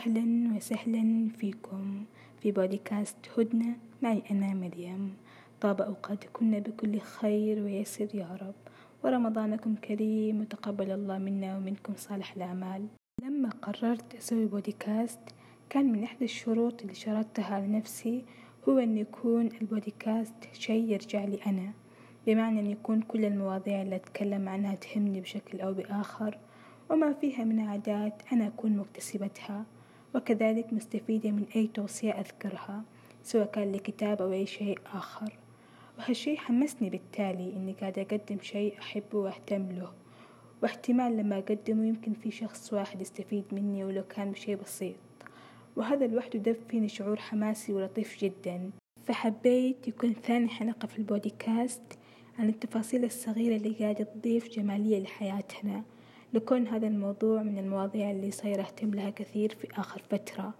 أهلا وسهلا فيكم. في بودكاست هدنة معي أنا مريم. طاب أوقاتكن بكل خير ويسر يا رب. ورمضانكم كريم وتقبل الله منا ومنكم صالح الأعمال. لما قررت أسوي بودكاست كان من إحدى الشروط اللي شرطتها لنفسي هو أن يكون البودكاست شيء يرجع لي أنا. بمعنى أن يكون كل المواضيع اللي أتكلم عنها تهمني بشكل أو بآخر وما فيها من عادات أنا أكون مكتسبتها. وكذلك مستفيدة من أي توصية أذكرها سواء كان لكتاب أو أي شيء آخر. وهالشي حمسني بالتالي إني قاعدة أقدم شيء أحبه وأهتم له. واحتمال لما أقدمه يمكن في شخص واحد يستفيد مني ولو كان بشيء بسيط. وهذا لوحده دب فيني شعور حماسي ولطيف جدا. فحبيت يكون ثاني حلقة في البوديكاست عن التفاصيل الصغيرة اللي قاعدة تضيف جمالية لحياتنا. لكون هذا الموضوع من المواضيع اللي صاير أهتم لها كثير في آخر فترة.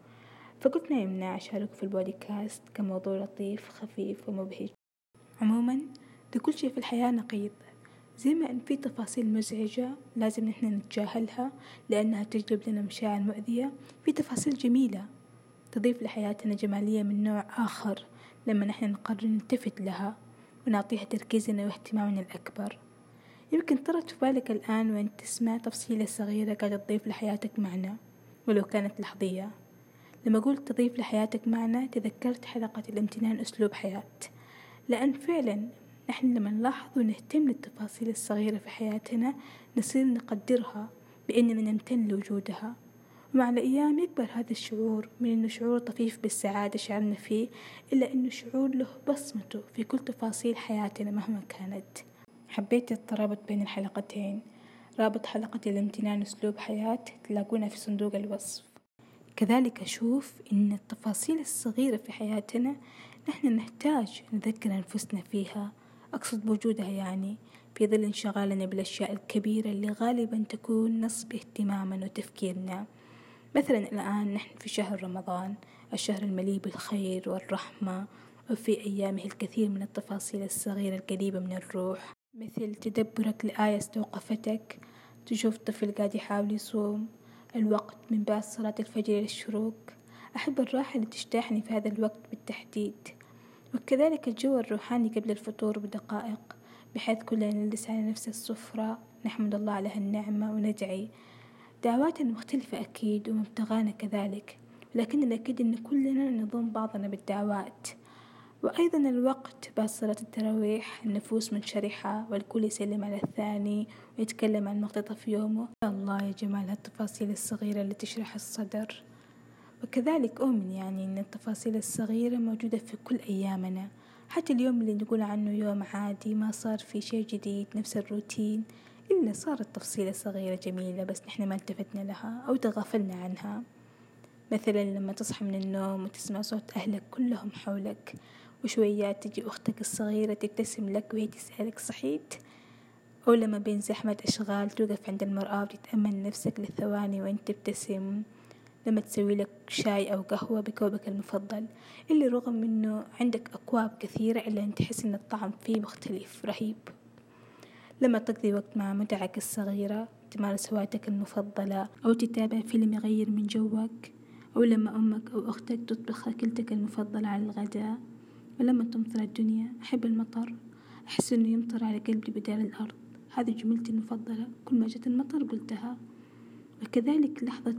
فقلت ما يمنع أشارك في البودكاست كموضوع لطيف خفيف ومبهج. عموما لكل شيء في الحياة نقيض. زي ما إن في تفاصيل مزعجة لازم نحن نتجاهلها لأنها تجلب لنا مشاعر مؤذية. في تفاصيل جميلة تضيف لحياتنا جمالية من نوع آخر لما نحن نقرر نلتفت لها ونعطيها تركيزنا واهتمامنا الأكبر. يمكن طرت في بالك الآن وأنت تسمع تفصيلة صغيرة قاعدة تضيف لحياتك معنى ولو كانت لحظية. لما قلت تضيف لحياتك معنى تذكرت حلقة الامتنان أسلوب حياة. لأن فعلا نحن لما نلاحظ ونهتم للتفاصيل الصغيرة في حياتنا نصير نقدرها بأننا نمتن لوجودها. ومع الأيام يكبر هذا الشعور من أنه شعور طفيف بالسعادة شعرنا فيه إلا أنه شعور له بصمته في كل تفاصيل حياتنا مهما كانت. حبيت الترابط بين الحلقتين. رابط حلقة الامتنان أسلوب حياة تلاقونها في صندوق الوصف. كذلك أشوف إن التفاصيل الصغيرة في حياتنا نحن نحتاج نذكر أنفسنا فيها. أقصد بوجودها يعني في ظل انشغالنا بالأشياء الكبيرة اللي غالبا تكون نصب اهتمامنا وتفكيرنا. مثلا الآن نحن في شهر رمضان الشهر المليء بالخير والرحمة وفي أيامه الكثير من التفاصيل الصغيرة القريبة من الروح. مثل تدبرك لآية استوقفتك. تشوف طفل قاعد يحاول يصوم. الوقت من بعد صلاة الفجر إلى الشروق. أحب الراحة اللي تجتاحني في هذا الوقت بالتحديد. وكذلك الجو الروحاني قبل الفطور بدقائق بحيث كلنا نجلس على نفس السفرة. نحمد الله على هالنعمة وندعي. دعواتنا مختلفة أكيد ومبتغانا كذلك لكن الأكيد أن كلنا نضم بعضنا بالدعوات. وأيضا الوقت بعد صلاة التراويح النفوس منشرحة والكل يسلم على الثاني ويتكلم عن مقتطف يومه. يا الله يا جمال هالتفاصيل الصغيرة اللي تشرح الصدر. وكذلك أؤمن يعني أن التفاصيل الصغيرة موجودة في كل أيامنا. حتى اليوم اللي نقول عنه يوم عادي ما صار في شيء جديد نفس الروتين إلا صارت تفصيلة صغيرة جميلة بس نحن ما التفتنا لها أو تغافلنا عنها. مثلا لما تصحى من النوم وتسمع صوت أهلك كلهم حولك وشويات تجي أختك الصغيرة تبتسم لك وهي تسألك صحيت؟ أو لما بين زحمة أشغال توقف عند المرآة وتتأمل نفسك لثواني وأنت تبتسم. لما تسوي لك شاي أو قهوة بكوبك المفضل اللي رغم أنه عندك أكواب كثيرة إلا أن تحس أن الطعم فيه مختلف رهيب. لما تقضي وقت مع متعك الصغيرة تمارس هوايتك المفضلة أو تتابع فيلم يغير من جوك أو لما أمك أو أختك تطبخ أكلتك المفضلة على الغداء. ولما تمطر الدنيا أحب المطر. أحس إنه يمطر على قلبي بدال الأرض. هذه جملتي المفضلة. كل ما جت المطر قلتها. وكذلك لحظة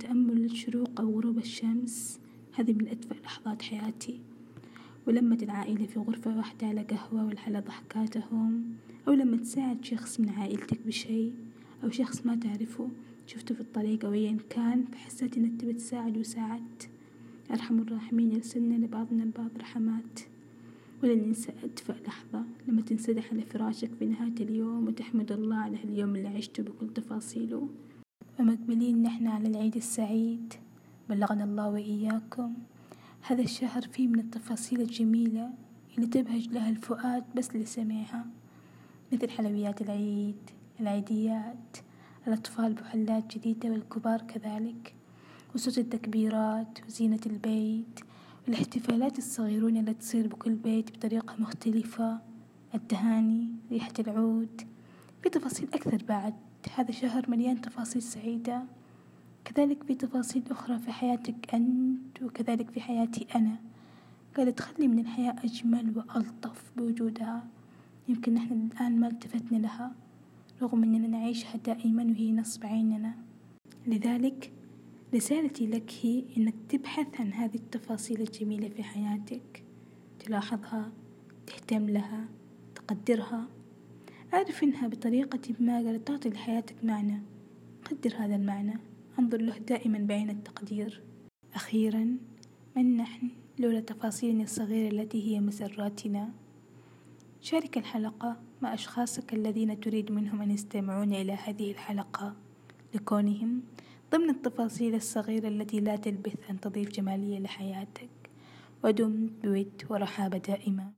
تأمل الشروق أو غروب الشمس. هذه من أدفأ لحظات حياتي. ولمة العائلة في غرفة واحدة على قهوة والحلا ضحكاتهم. أو لما تساعد شخص من عائلتك بشيء. أو شخص ما تعرفه. شفته في الطريق أو أيا كان فحسيت إنك تبي تساعد وساعدت. أرحم الراحمين يرسلنا لبعضنا البعض رحمات. ولا ننسى أدفأ لحظة لما تنسدح على فراشك في نهاية اليوم وتحمد الله على هاليوم اللي عشته بكل تفاصيله. ومقبلين نحن على العيد السعيد. بلغنا الله وإياكم. هذا الشهر فيه من التفاصيل الجميلة اللي تبهج لها الفؤاد بس لسمعها مثل حلويات العيد العيديات الأطفال بحلات جديدة والكبار كذلك. وصوت التكبيرات وزينة البيت والاحتفالات الصغيرون اللي تصير بكل بيت بطريقة مختلفة التهاني ريحة العود. في تفاصيل أكثر بعد. هذا شهر مليان تفاصيل سعيدة. كذلك في تفاصيل أخرى في حياتك أنت وكذلك في حياتي أنا. قاعدة تخلي من الحياة أجمل وألطف بوجودها. يمكن نحن الآن ما التفتنا لها رغم أننا نعيشها دائما وهي نصب عيننا. لذلك رسالتي لك هي أنك تبحث عن هذه التفاصيل الجميلة في حياتك. تلاحظها تهتم لها تقدرها. أعرف إنها بطريقة ما تعطي لحياتك معنى. قدر هذا المعنى. أنظر له دائما بعين التقدير. أخيرا من نحن لولا تفاصيلنا الصغيرة التي هي مسراتنا؟ شارك الحلقة مع أشخاصك الذين تريد منهم أن يستمعون إلى هذه الحلقة. لكونهم ضمن التفاصيل الصغيرة التي لا تلبث أن تضيف جمالية لحياتك. ودمت بود ورحابة دائمة.